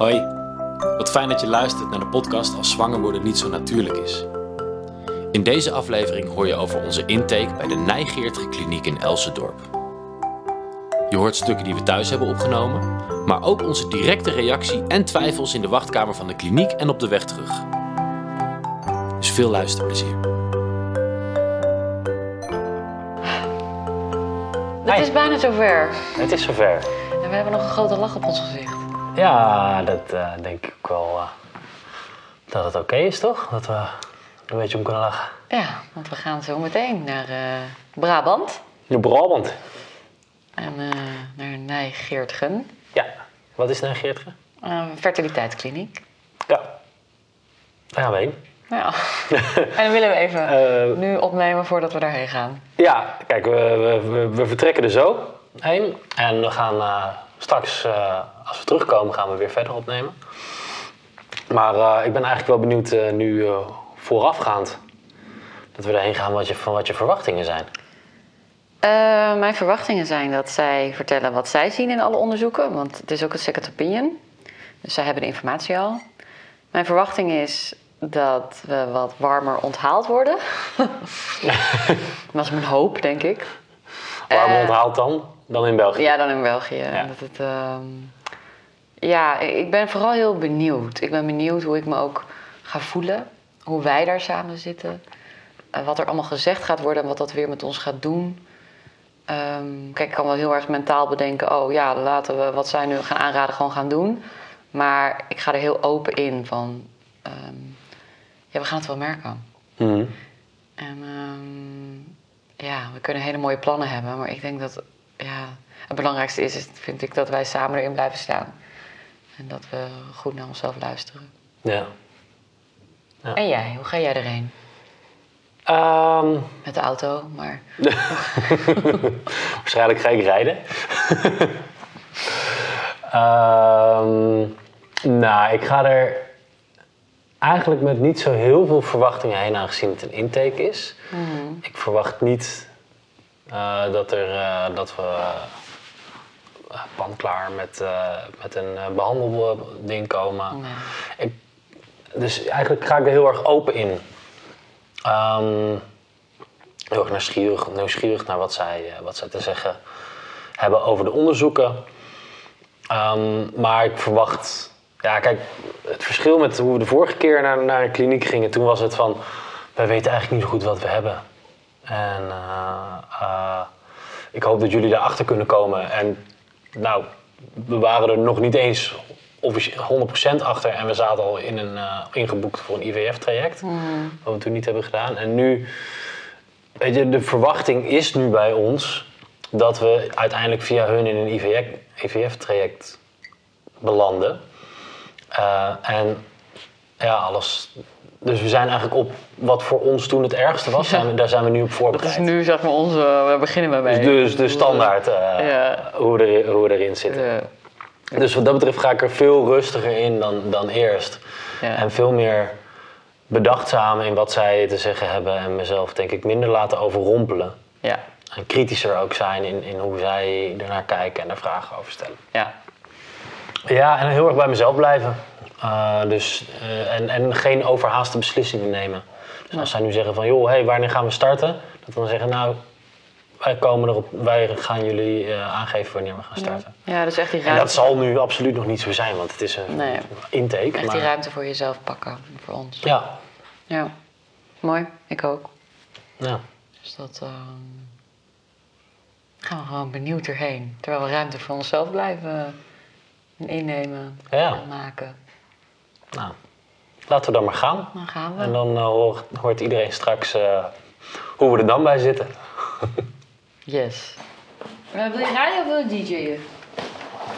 Hoi, wat fijn dat je luistert naar de podcast Als zwanger worden niet zo natuurlijk is. In deze aflevering hoor je over onze intake bij de Nijgeertge Kliniek in Elsendorp. Je hoort stukken die we thuis hebben opgenomen, maar ook onze directe reactie en twijfels in de wachtkamer van de kliniek en op de weg terug. Dus veel luisterplezier. Het is bijna zover. Het is zover. En we hebben nog een grote lach op ons gezicht. Ja, dat eh, denk ik wel eh, dat het oké is, toch? Dat we er een beetje om kunnen lachen. Ja, want we gaan zo meteen naar eh, Brabant. De Brabant. En naar Nijgeertgen. Ja. Wat is Geertje? Een fertiliteitskliniek. Ja. Daar gaan we heen. Ja. en dan willen we even nu opnemen voordat we daarheen gaan. Ja, kijk, we, we, we, vertrekken er zo heen. En we gaan straks, eh, als we terugkomen, gaan we weer verder opnemen. Maar eh, ik ben eigenlijk wel benieuwd eh, nu voorafgaand dat we erheen gaan wat je, van wat je verwachtingen zijn. Mijn verwachtingen zijn dat zij vertellen wat zij zien in alle onderzoeken. Want het is ook een second opinion. Dus zij hebben de informatie al. Mijn verwachting is dat we wat warmer onthaald worden. dat is mijn hoop, denk ik. Waarom Eh, onthaalt dan? Dan in België. Ja, dan in België. Dat het, ehm, ja, ik ben vooral heel benieuwd. Ik ben benieuwd hoe ik me ook ga voelen. Hoe wij daar samen zitten. eh, wat er allemaal gezegd gaat worden en wat dat weer met ons gaat doen. Ehm, kijk, ik kan wel heel erg mentaal bedenken... oh ja, laten we wat zij nu gaan aanraden gewoon gaan doen. Maar ik ga er heel open in van... ehm, ja, we gaan het wel merken. Mhm. En ja, we kunnen hele mooie plannen hebben, maar ik denk dat ja, het belangrijkste is, vind ik, dat wij samen erin blijven staan. En dat we goed naar onszelf luisteren. Ja. Ja. En jij, hoe ga jij erheen? Ehm, Met de auto, maar waarschijnlijk ga ik rijden. Ehm, nou, ik ga er eigenlijk met niet zo heel veel verwachtingen heen, aangezien het een intake is. Ik verwacht niet eh, dat, er, eh, dat we uh, panklaar met, eh, met een behandelding komen. nee. Ik, dus eigenlijk ga ik er heel erg open in. Ehm, heel erg nieuwsgierig, nieuwsgierig naar wat zij, eh, wat zij te zeggen hebben over de onderzoeken. Ehm, maar ik verwacht... Ja, kijk, het verschil met hoe we de vorige keer naar, naar een kliniek gingen... toen was het van, wij weten eigenlijk niet zo goed wat we hebben. En eh, eh, ik hoop dat jullie daarachter kunnen komen. En nou, we waren er nog niet eens officie- 100% achter. En we zaten al in een, eh, ingeboekt voor een IVF-traject. Wat we toen niet hebben gedaan. En nu, weet je, de verwachting is nu bij ons dat we uiteindelijk via hun in een IVF-traject belanden. En ja, alles. Dus we zijn eigenlijk op wat voor ons toen het ergste was, zijn we, daar zijn we nu op dat voorbereid. is nu zeg maar onze, we beginnen maar mee. Dus de, de standaard eh, Ja. hoe, we er, hoe we erin zitten. Ja. Dus wat dat betreft ga ik er veel rustiger in dan, dan eerst. Ja. En veel meer bedachtzaam in wat zij te zeggen hebben. En mezelf denk ik minder laten overrompelen. ja, En kritischer ook zijn in, in hoe zij ernaar kijken en er vragen over stellen. ja, Ja, en heel erg bij mezelf blijven. Uh, dus, uh, en, en geen overhaaste beslissingen nemen. Dus als zij nu zeggen van, joh, hey, wanneer gaan we starten? Dat we dan zeggen, nou, wij komen erop, wij gaan jullie uh, aangeven wanneer we gaan starten. ja, dus echt die En ruimte, dat zal nu absoluut nog niet zo zijn, want het is een Nee. intake. echt maar, die ruimte voor jezelf pakken, voor ons. Ja, Ja, mooi, ik ook. ja. Dus dat ehm, gaan we gewoon benieuwd erheen. Terwijl we ruimte voor onszelf blijven innemen Ja. en maken. Nou, laten we dan maar gaan. Dan gaan we. En dan uh, hoort, hoort iedereen straks uh, hoe we er dan bij zitten. Yes. Wil je rijden of wil je DJ'en?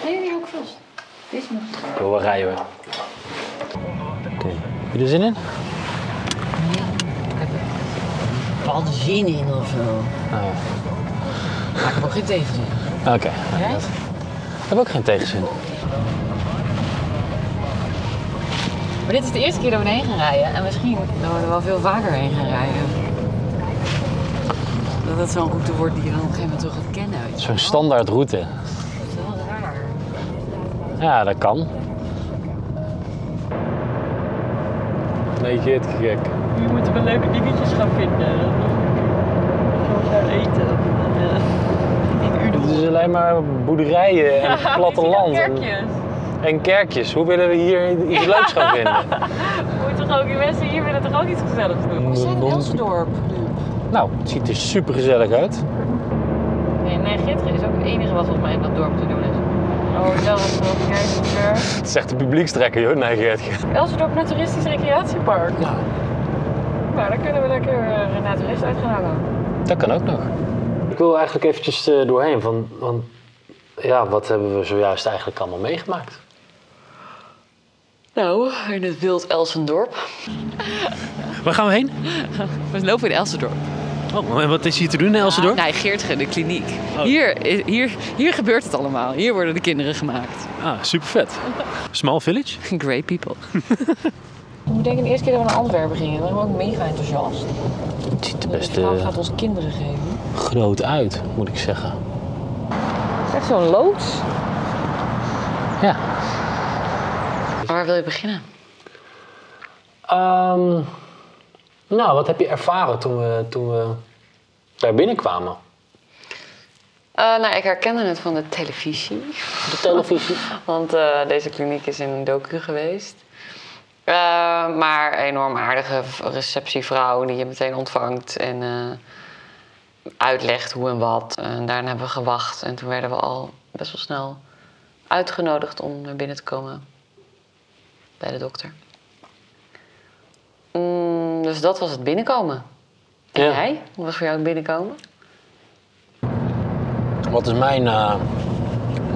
Nee, die hou ik vast. Deze mag Ik wil wel rijden hoor. Oké, heb je er zin in? bepaalde zin in of zo. Nou ja. Maar ik heb ook geen tegenzin. Oké. Jij? Ik heb ook geen tegenzin. Maar dit is de eerste keer dat we heen gaan rijden. En misschien dat we er wel veel vaker heen gaan rijden. Dat dat zo'n route wordt die je dan op een gegeven moment toch gaat kennen. Zo'n standaard route. Dat is wel raar. Ja, dat kan. Nee, jeetje gek. Nu moeten we leuke dingetjes gaan vinden. Zoals daar eten. Eh, het is alleen maar boerderijen en platte platteland en kerkjes. Hoe willen we hier iets leuks gaan vinden? Moet toch ook, die mensen hier willen toch ook iets gezelligs doen? We zijn in Elsendorp. Nou, het ziet er super gezellig uit. Nee, nee, Gitteren is ook het enige wat volgens mij in dat dorp te doen is. Oh, dat we even kijken. Het is echt een publiekstrekker, joh. Nee, Geertje. Elsendorp Naturistisch Recreatiepark. Nou, Nou, daar kunnen we lekker uh, een naturist uit gaan halen. dat kan ook nog. Ik wil eigenlijk eventjes eh, doorheen van, want ja, wat hebben we zojuist eigenlijk allemaal meegemaakt? Nou, in het wild Elsendorp. Waar gaan we heen? We lopen in Elsendorp. Oh, en wat is hier te doen in Elsendorp? Nee, Geertgen, de kliniek. Oh. Hier, hier, hier gebeurt het allemaal. Hier worden de kinderen gemaakt. Ah, super vet. Small Village? Great people. Ik denk de eerste keer dat we naar Antwerpen gingen, waren we ook mega enthousiast. Het ziet er De best vrouw eh, gaat ons kinderen geven. groot uit, moet ik zeggen. Het is echt zo'n loods. Ja. Waar wil je beginnen? Ehm, nou, wat heb je ervaren toen we, toen we daar binnenkwamen? Eh, nou, ik herkende het van de televisie. De televisie. Want eh, deze kliniek is in een docu geweest. Eh, maar een enorm aardige receptievrouw die je meteen ontvangt en uitlegt hoe en wat. En daarna hebben we gewacht en toen werden we al best wel snel uitgenodigd om naar binnen te komen bij de dokter. Mm, dus dat was het binnenkomen. En Ja. jij? Hoe was voor jou het binnenkomen? Wat is mijn eh,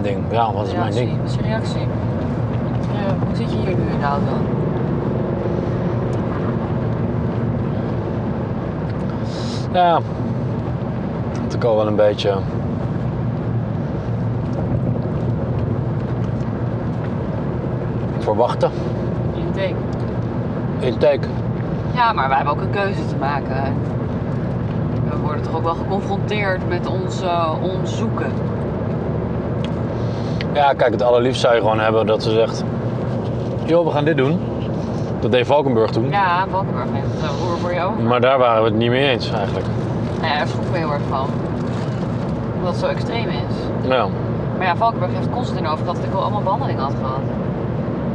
ding? Ja, wat is mijn ding? Wat is je reactie? Ja, hoe zit je hier nu in de auto? Ja, had ik al wel een beetje. Verwachten. Intake. Intake. Ja, maar wij hebben ook een keuze te maken. We worden toch ook wel geconfronteerd met ons eh, onderzoeken. Ja, kijk, het allerliefst zou je gewoon hebben dat ze zegt: joh, we gaan dit doen. Dat deed Valkenburg toen. Ja, Valkenburg heeft het roer voor over. Maar daar waren we het niet mee eens eigenlijk. Nou ja, daar schrok ik heel erg van. Omdat het zo extreem is. Ja, Maar ja, Valkenburg heeft constant in over dat ik wel allemaal behandeling had gehad.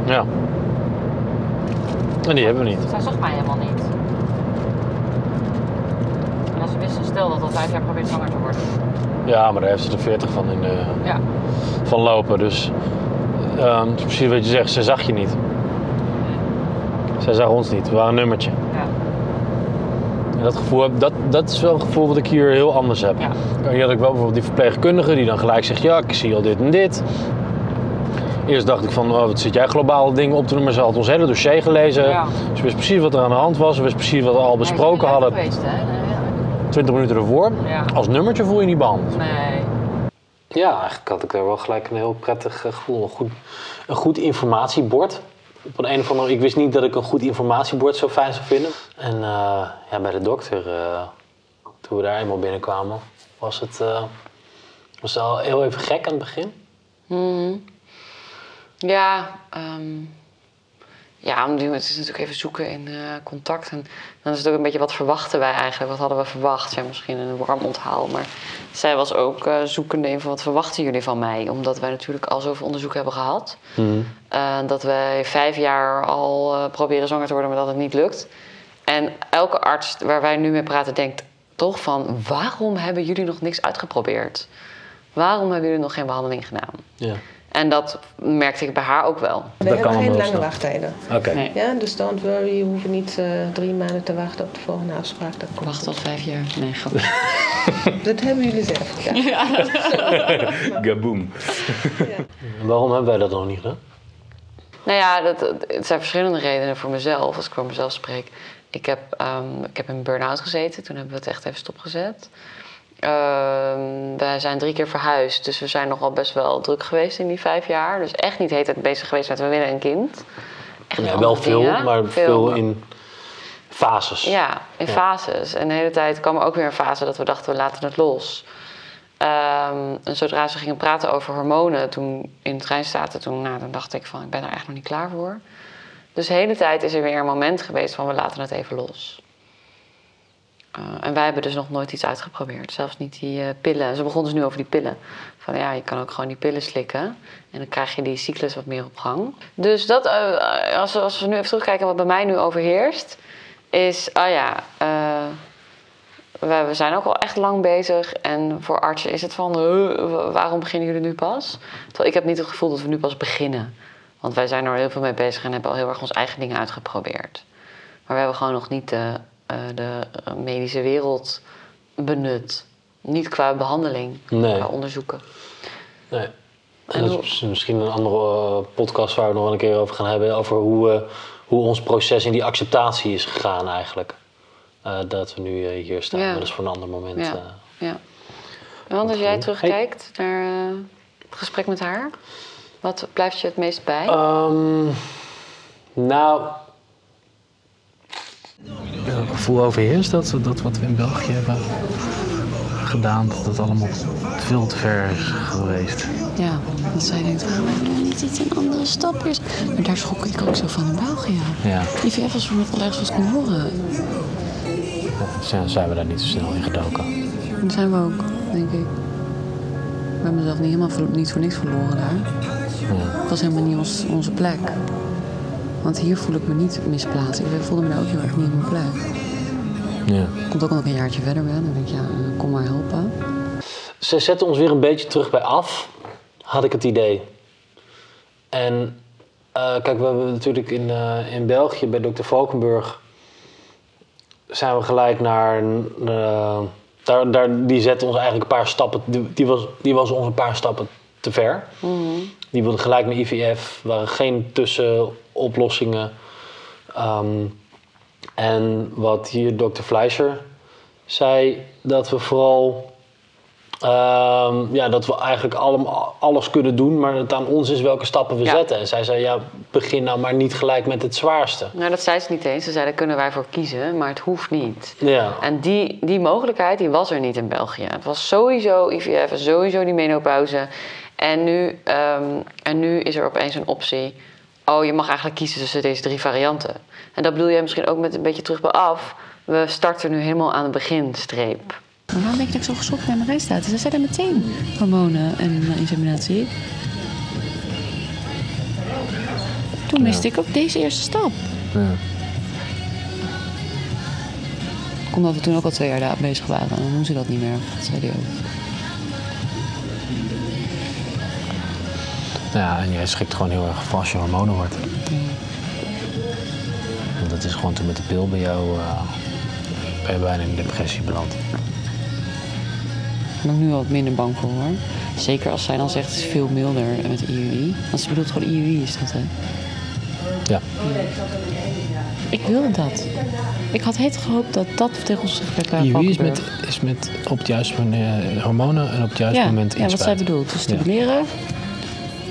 Ja. En die hebben we niet. Zij zag mij helemaal niet. En als ze wisten, stel dat al vijf jaar probeert zwanger te worden. Ja, maar daar heeft ze er 40 van, in de, Ja. van lopen. Dus ehm, het precies wat je zegt, ze zag je niet. Zij zag ons niet, we waren een nummertje. Ja. En dat, gevoel, heb- dat, dat is wel een gevoel wat ik hier heel anders heb. Ja. Hier had ik wel bijvoorbeeld die verpleegkundige die dan gelijk zegt: Ja, ik zie al dit en dit. Eerst dacht ik van, oh, wat zit jij globale dingen op te noemen? Ze had ons hele dossier gelezen. Ja. Ze wist precies wat er aan de hand was. Ze wist precies wat we al besproken hadden. niet Geweest, hè? Nee, 20 minuten ervoor. Ja. Als nummertje voel je niet behandeld. nee. Ja, eigenlijk had ik daar wel gelijk een heel prettig gevoel. Een goed, een goed informatiebord. Op een, een of andere Ik wist niet dat ik een goed informatiebord zo fijn zou vinden. En eh, ja, bij de dokter, eh, toen we daar eenmaal binnenkwamen, was het, eh, was het al heel even gek aan het begin. Mhm. Ja, ehm, ja, het is natuurlijk even zoeken in eh, contact. En dan is het ook een beetje wat verwachten wij eigenlijk. Wat hadden we verwacht? Zij misschien een warm onthaal. Maar zij was ook eh, zoekende in van wat verwachten jullie van mij? Omdat wij natuurlijk al zoveel onderzoek hebben gehad. Eh, dat wij vijf jaar al proberen zwanger te worden, maar dat het niet lukt. En elke arts waar wij nu mee praten denkt toch van... waarom hebben jullie nog niks uitgeprobeerd? Waarom hebben jullie nog geen behandeling gedaan? Ja. En dat merkte ik bij haar ook wel. We Dat hebben geen lange wachttijden. Oké. Nee. Ja, dus don't worry, je hoeft niet eh, drie maanden te wachten op de volgende afspraak. Dat komt Wacht tot vijf jaar. Nee, grap. goed. Dat hebben jullie zelf gedaan. Gaboom. En waarom hebben wij dat nog niet gedaan? Nou ja, dat, het zijn verschillende redenen voor mezelf, als ik voor mezelf spreek. Ik heb, ehm, ik heb in een burn-out gezeten, toen hebben we het echt even stopgezet. Ehm wij zijn drie keer verhuisd, dus we zijn nogal best wel druk geweest in die vijf jaar. Dus echt niet heet het bezig geweest met we willen een kind. Echt Ja, wel veel, dingen. maar veel in fases. Ja, in Ja. fases. En de hele tijd kwam er ook weer een fase dat we dachten, we laten het los. Ehm, en zodra ze gingen praten over hormonen, toen in het trein zaten, toen, nou, dan dacht ik van, ik ben er echt nog niet klaar voor. Dus de hele tijd is er weer een moment geweest van we laten het even los. Eh, en wij hebben dus nog nooit iets uitgeprobeerd. Zelfs niet die eh, pillen. Ze begonnen dus nu over die pillen. Van ja, je kan ook gewoon die pillen slikken. En dan krijg je die cyclus wat meer op gang. Dus dat, eh, als, we, als we nu even terugkijken wat bij mij nu overheerst. Is, oh ja, we, we zijn ook al echt lang bezig. En voor artsen is het van, "Huh, waarom beginnen jullie nu pas? Terwijl ik heb niet het gevoel dat we nu pas beginnen. Want wij zijn er heel veel mee bezig en hebben al heel erg ons eigen dingen uitgeprobeerd. Maar we hebben gewoon nog niet de, de medische wereld benut. Niet qua behandeling, Nee. qua onderzoeken. Nee. En dat is misschien een andere eh, podcast waar we nog wel een keer over gaan hebben. Over hoe, eh, hoe ons proces in die acceptatie is gegaan eigenlijk. Eh, dat we nu eh, hier staan. Ja. Maar dat is voor een ander moment. Ja. eh. Ja. Want als jij Hey. terugkijkt naar eh, het gesprek met haar, wat blijft je het meest bij? Ehm, nou, gevoel overheerst dat, dat wat we in België hebben gedaan, dat het allemaal veel te ver is geweest. Ja, dat zij denkt, waarom hebben we niet iets een andere stap eerst? Maar daar schrok ik ook zo van in België. Ja, IVF was voor me ergens wat kon horen. zijn, zijn we daar niet zo snel in gedoken. En dat zijn we ook, denk ik. We hebben mezelf niet helemaal niet voor niks verloren daar. Het was helemaal niet ons, onze plek. Want hier voel ik me niet misplaatst. Ik voelde me daar ook heel erg niet in mijn plek. Ja. Komt ook nog een jaartje verder ben. Dan denk ik, ja, kom maar helpen. ze zetten ons weer een beetje terug bij af, had ik het idee. En eh, kijk, we hebben natuurlijk in, eh, in België bij Dr. Valkenburg zijn we gelijk naar. eh, daar, daar, die zetten ons eigenlijk een paar stappen. Die, die, was, die was ons een paar stappen te ver. Die wilden gelijk naar IVF. Er waren geen tussenoplossingen. Ehm, en wat hier Dr. Fleischer zei, dat we vooral Ehm, ja, dat we eigenlijk allemaal, alles kunnen doen, maar het aan ons is welke stappen we Ja. zetten. En zij zei, ja, begin nou maar niet gelijk met het zwaarste. Nou, dat zei ze niet eens. Ze zei, daar kunnen wij voor kiezen, maar het hoeft niet. Ja, En die, die mogelijkheid die was er niet in België. Het was sowieso IVF sowieso die menopauze. En nu, ehm, en nu is er opeens een optie. Oh, je mag eigenlijk kiezen tussen deze drie varianten. En dat bedoel jij misschien ook met een beetje terug bij af. We starten nu helemaal aan de beginstreep. Maar waarom denk je dat ik zo geschokt bij mijn rij sta? Ze zeiden meteen hormonen en eh, inseminatie. Toen miste ik ook deze eerste stap. Ja. Omdat we toen ook al twee jaar daar bezig waren. En dan doen ze dat niet meer. Dat zei hij ook. Ja, en jij schrikt gewoon heel erg van als je hormonen wordt. Want dat is gewoon toen met de pil bij jou, eh, ben je bijna in depressie beland. Daar ben ik nu wel wat minder bang voor hoor. Zeker als zij dan zegt het is veel milder met IUI. Want ze bedoelt gewoon IUI is dat hè. Ja. Ik wilde dat. Ik had het gehoopt dat dat tegen ons bij IUI is met, is met op het juiste moment eh, hormonen en op het juiste ja, moment ja, iets wat zij bedoelt. Dus stimuleren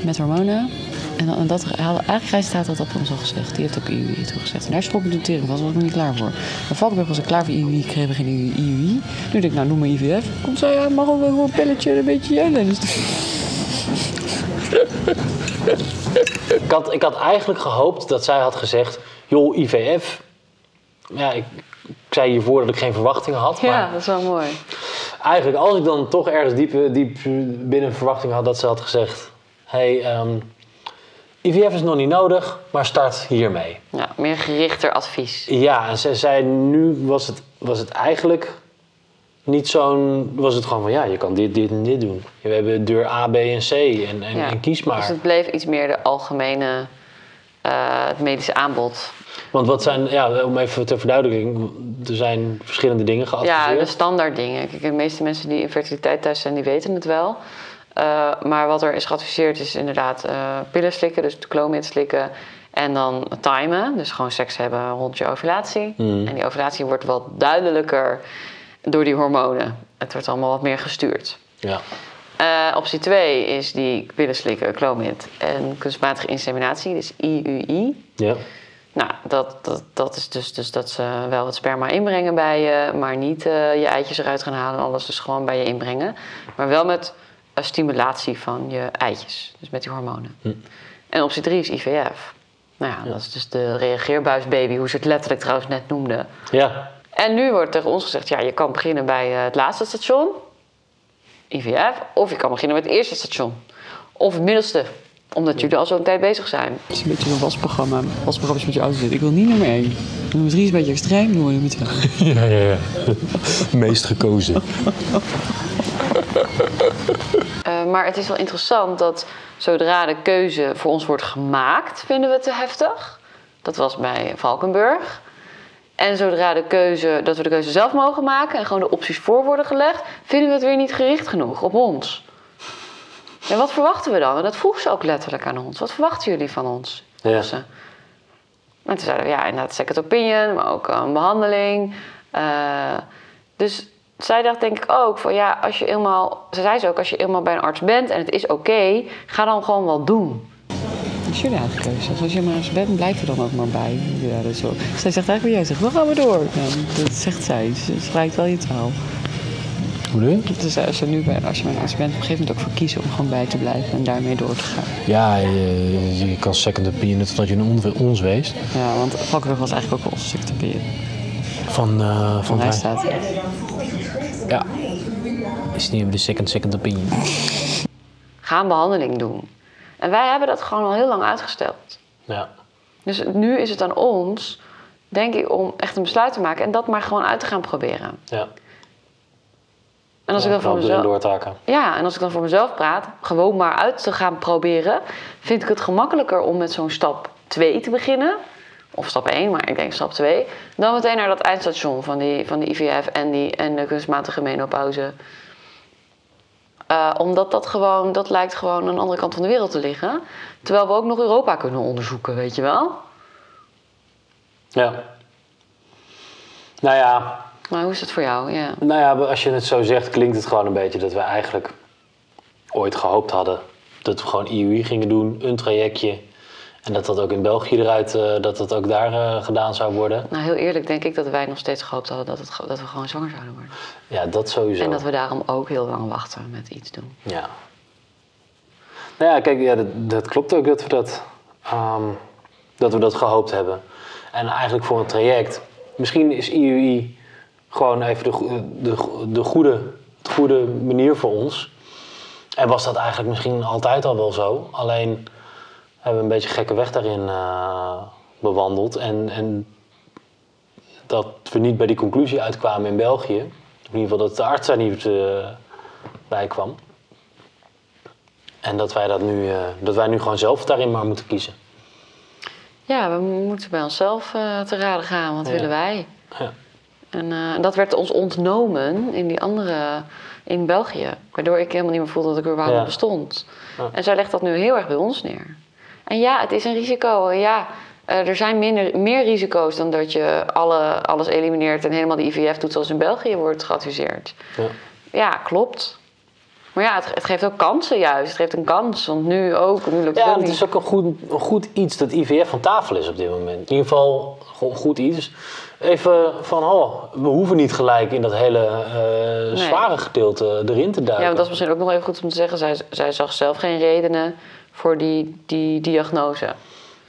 met hormonen. En, dan, en dat, eigenlijk had dat op ons al gezegd. Die heeft ook IUI toegezegd. En daar schrok ik de tering van. Was ik nog niet klaar voor. Bij Valkenburg was ik klaar voor IUI. Kregen we geen IUI. Nu denk ik, nou noem maar IVF. Komt zo, ja, mag ook wel een pilletje een beetje jellen. Dus ik had, ik had eigenlijk gehoopt dat zij had gezegd, joh, IVF. Ja, ik, ik zei hiervoor dat ik geen verwachtingen had. Ja, Maar dat is wel mooi. eigenlijk, als ik dan toch ergens diep, diep binnen verwachting had dat ze had gezegd, hey, ehm, IVF is nog niet nodig, maar start hiermee. Ja, meer gerichter advies. Ja, en ze zei nu was het, was het eigenlijk niet zo'n. Was het gewoon van ja, je kan dit, dit en dit doen. We hebben deur A, B en C en, en, Ja. en kies maar. Dus het bleef iets meer de algemene, eh, het medische aanbod. Want wat zijn, ja, om even ter verduidelijking, er zijn verschillende dingen Ja, geadviseerd. de standaard dingen. Kijk, de meeste mensen die in fertiliteit thuis zijn, die weten het wel. Eh, maar wat er is geadviseerd is inderdaad eh, pillen slikken, dus de clomid slikken. En dan timen, dus gewoon seks hebben rond je ovulatie. Mhm. En die ovulatie wordt wat duidelijker door die hormonen. Het wordt allemaal wat meer gestuurd. Ja. Eh, optie 2 is die pillen slikken, clomid. En kunstmatige inseminatie, dus IUI. ja. Nou, dat, dat, dat is dus, dus dat ze wel het sperma inbrengen bij je, maar niet je eitjes eruit gaan halen en alles dus gewoon bij je inbrengen. Maar wel met stimulatie van je eitjes, dus met die hormonen. En optie 3 is IVF. Nou ja, dat is dus de reageerbuisbaby, hoe ze het letterlijk trouwens net noemden. Ja. En nu wordt tegen ons gezegd, ja, je kan beginnen bij eh, het laatste station, IVF, of je kan beginnen met het eerste station. Of het middelste, omdat jullie al zo'n tijd bezig zijn. Het is een beetje zo'n wasprogramma. Wasprogramma's met je auto zitten. Ik wil niet nummer 1. Nummer 3 is een beetje extreem. Nummer 2. Ja, ja, ja. Meest gekozen. Eh, maar het is wel interessant dat zodra de keuze voor ons wordt gemaakt, vinden we het te heftig. Dat was bij Valkenburg. En zodra de keuze, dat we de keuze zelf mogen maken en gewoon de opties voor worden gelegd, vinden we het weer niet gericht genoeg op ons. En wat verwachten we dan? En dat vroeg ze ook letterlijk aan ons. Wat verwachten jullie van ons? Ja. ze. En toen zeiden we, ja, inderdaad, second opinion, maar ook een behandeling. Eh, dus zij dacht denk ik ook van, ja, als je eenmaal... Ze zei ze ook, als je eenmaal bij een arts bent en het is oké, ga dan gewoon wel doen. Dat is jullie eigen keuze. Als je maar eens bent, blijf er dan ook maar bij. Ja, dat is zo. Zij zegt eigenlijk wat jij zegt. Dan gaan we door. Ja, dat zegt zij. Ze spreekt wel je taal. Hoe doe je? Dus als je nu bij, als je bij een arts bent, op een gegeven moment ook voor kiezen om gewoon bij te blijven en daarmee door te gaan. Ja, je, je kan second opinion totdat je een on- ons weest. Ja, want Valkenburg was eigenlijk ook wel onze secretariat. Van, eh van hij staat. Ja. Is niet de second, second opinion. Ga een behandeling doen. En wij hebben dat gewoon al heel lang uitgesteld. Ja. Dus nu is het aan ons, denk ik, om echt een besluit te maken en dat maar gewoon uit te gaan proberen. Ja. En als ja, ik dan voor mezelf. Ja, en als ik dan voor mezelf praat, gewoon maar uit te gaan proberen, vind ik het gemakkelijker om met zo'n stap 2 te beginnen. Of stap 1, maar ik denk stap 2. Dan meteen naar dat eindstation van die, van die IVF en, die, en de kunstmatige menopauze. Eh, omdat dat gewoon, dat lijkt gewoon aan de andere kant van de wereld te liggen. Terwijl we ook nog Europa kunnen onderzoeken, weet je wel? Ja. Nou ja, Maar hoe is het voor jou? Ja. nou ja, als je het zo zegt, klinkt het gewoon een beetje dat we eigenlijk ooit gehoopt hadden dat we gewoon IUI gingen doen, een trajectje. En dat dat ook in België eruit, eh, dat dat ook daar eh, gedaan zou worden. Nou, heel eerlijk denk ik dat wij nog steeds gehoopt hadden dat, het, dat we gewoon zwanger zouden worden. Ja, dat sowieso. En dat we daarom ook heel lang wachten met iets doen. Ja. Nou ja, kijk, ja, dat, dat klopt ook dat we dat, ehm, dat we dat gehoopt hebben. En eigenlijk voor een traject, misschien is IUI gewoon even de, de, de goede, de goede manier voor ons. En was dat eigenlijk misschien altijd al wel zo. Alleen hebben we een beetje gekke weg daarin eh, bewandeld. En, en dat we niet bij die conclusie uitkwamen in België. In ieder geval dat de arts daar niet eh, bij kwam. En dat wij, dat, nu, eh, dat wij nu gewoon zelf daarin maar moeten kiezen. Ja, we moeten bij onszelf te raden gaan. Wat Ja. willen wij? Ja. En dat werd ons ontnomen in die andere, in België. Waardoor ik helemaal niet meer voelde dat ik überhaupt Ja. bestond. Ja. En zij legt dat nu heel erg bij ons neer. En ja, het is een risico. Ja, eh, er zijn minder, meer risico's dan dat je alle, alles elimineert en helemaal de IVF doet zoals in België wordt geadviseerd. Ja. Ja, klopt. Maar ja, het, het geeft ook kansen juist. Het geeft een kans. Want nu ook, nu lukt het Ja, ook het is ook een goed, een goed iets dat IVF van tafel is op dit moment. In ieder geval goed iets. Even van, oh, we hoeven niet gelijk in dat hele eh, zware gedeelte erin te duiken. Ja, want dat is misschien ook nog even goed om te zeggen. Zij, zij zag zelf geen redenen voor die, die diagnose.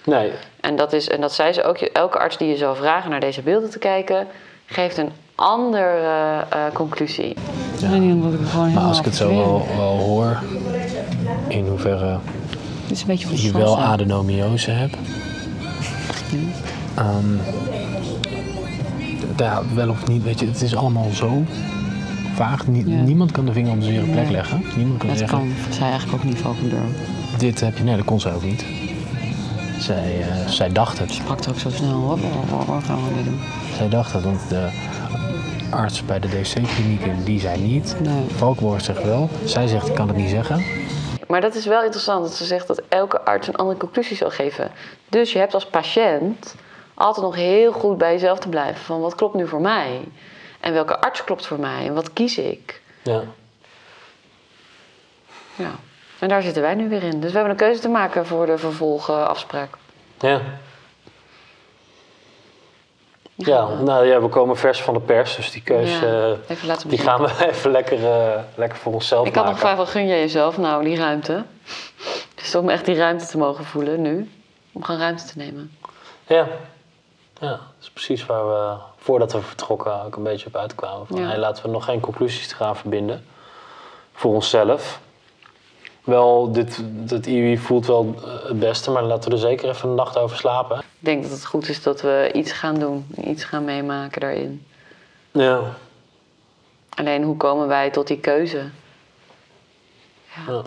Nee, En dat, is, en dat zei ze ook. Elke arts die je zou vragen naar deze beelden te kijken, geeft een andere eh, conclusie. Ik weet niet omdat ik het gewoon Maar als ik het zo wel, wel hoor, in hoeverre is een beetje je wel adenomiose hebt. Ehm, ja, wel of niet, weet je, het is allemaal zo vaag. Nie- Ja. Niemand kan de vinger op de zere plek Nee. leggen. Niemand kan Dat zeggen, kan zij eigenlijk ook niet Valkendorp. Dit heb je... Nee, dat kon zij ook niet. Zij, eh, zij dacht het. Ze pakt ook zo snel. Wat, wat, wat gaan we weer doen? Zij dacht het, want de arts bij de DC-klinieken, die zei niet. Nee. Valkenborg zegt wel. Zij zegt, ik kan het niet zeggen. Maar dat is wel interessant dat ze zegt dat elke arts een andere conclusie zal geven. Dus je hebt als patiënt altijd nog heel goed bij jezelf te blijven. Van wat klopt nu voor mij? En welke arts klopt voor mij? En wat kies ik? ja. Ja. En daar zitten wij nu weer in. Dus we hebben een keuze te maken voor de vervolgafspraak. Ja. Ja, nou ja, we komen vers van de pers, dus die keus Ja, eh, die gaan we even lekker, eh, lekker voor onszelf Ik had nog maken. gevraagd, wat gun jij jezelf nou, die ruimte? Dus om echt die ruimte te mogen voelen nu. om gewoon ruimte te nemen. Ja. Ja, dat is precies waar we voordat we vertrokken ook een beetje op uitkwamen. Van, Ja. hey, laten we nog geen conclusies te gaan verbinden. Voor onszelf. Wel, dit, IUI voelt wel eh, het beste, maar laten we er zeker even een nacht over slapen. Ik denk dat het goed is dat we iets gaan doen, iets gaan meemaken daarin. Ja. Alleen hoe komen wij tot die keuze? ja.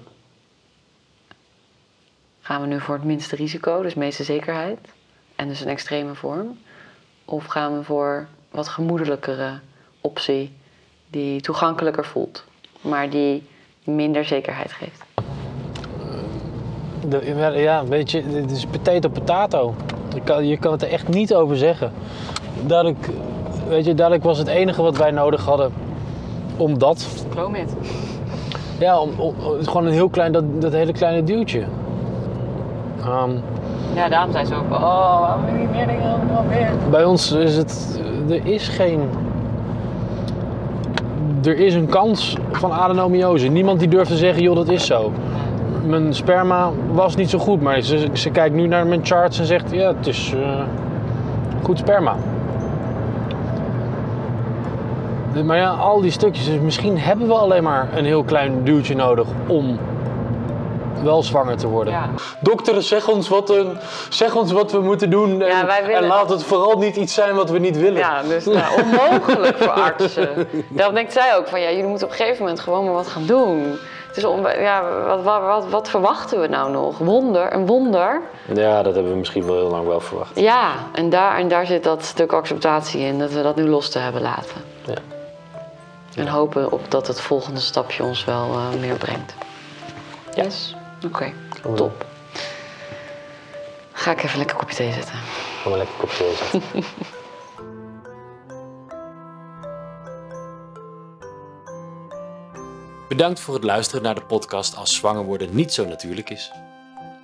Gaan we nu voor het minste risico, dus meeste zekerheid, en dus een extreme vorm? Of gaan we voor wat gemoedelijkere optie, die toegankelijker voelt, maar die minder zekerheid geeft? De- ja, weet je, dit is potato potato. Je kan, je kan het er echt niet over zeggen. Dadelijk, weet je, dadelijk was het enige wat wij nodig hadden om dat. Promit. Ja, om, gewoon een heel klein, dat, dat hele kleine duwtje. Ehm, Ja, daarom zijn ze ook van, oh, waarom je niet meer dingen bij ons is het, er is geen, er is een kans van adenomiose. Niemand die durft te zeggen, joh, dat is zo. Mijn sperma was niet zo goed, maar ze, ze kijkt nu naar mijn charts en zegt, ja, het is eh, goed sperma. Maar ja, al die stukjes, dus misschien hebben we alleen maar een heel klein duwtje nodig om wel zwanger te worden. Ja. Dokter, zeg ons, wat, een, zeg ons wat we moeten doen Ja, en laat het vooral niet iets zijn wat we niet willen. Ja, dus nou, onmogelijk voor artsen. Daarom denkt zij ook van, ja, jullie moeten op een gegeven moment gewoon maar wat gaan doen. Het is on, ja, wat, wat, wat, wat verwachten we nou nog? Wonder, een wonder? Ja, dat hebben we misschien wel heel lang wel verwacht. Ja, en daar, en daar zit dat stuk acceptatie in, dat we dat nu los te hebben laten. Ja. En hopen op dat het volgende stapje ons wel eh, meer brengt. Yes? Oké, top. Ga ik even lekker kopje thee zetten. Gaan we lekker kopje thee zetten. Bedankt voor het luisteren naar de podcast Als zwanger worden niet zo natuurlijk is.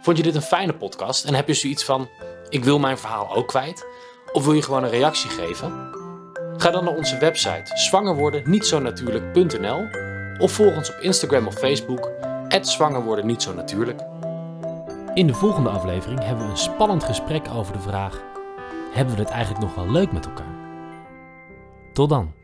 Vond je dit een fijne podcast en heb je zoiets van: ik wil mijn verhaal ook kwijt? Of wil je gewoon een reactie geven? Ga dan naar onze website zwangerwordennietzonatuurlijk.nl of volg ons op Instagram of Facebook zwangerworden niet zo natuurlijk. In de volgende aflevering hebben we een spannend gesprek over de vraag: hebben we het eigenlijk nog wel leuk met elkaar? Tot dan.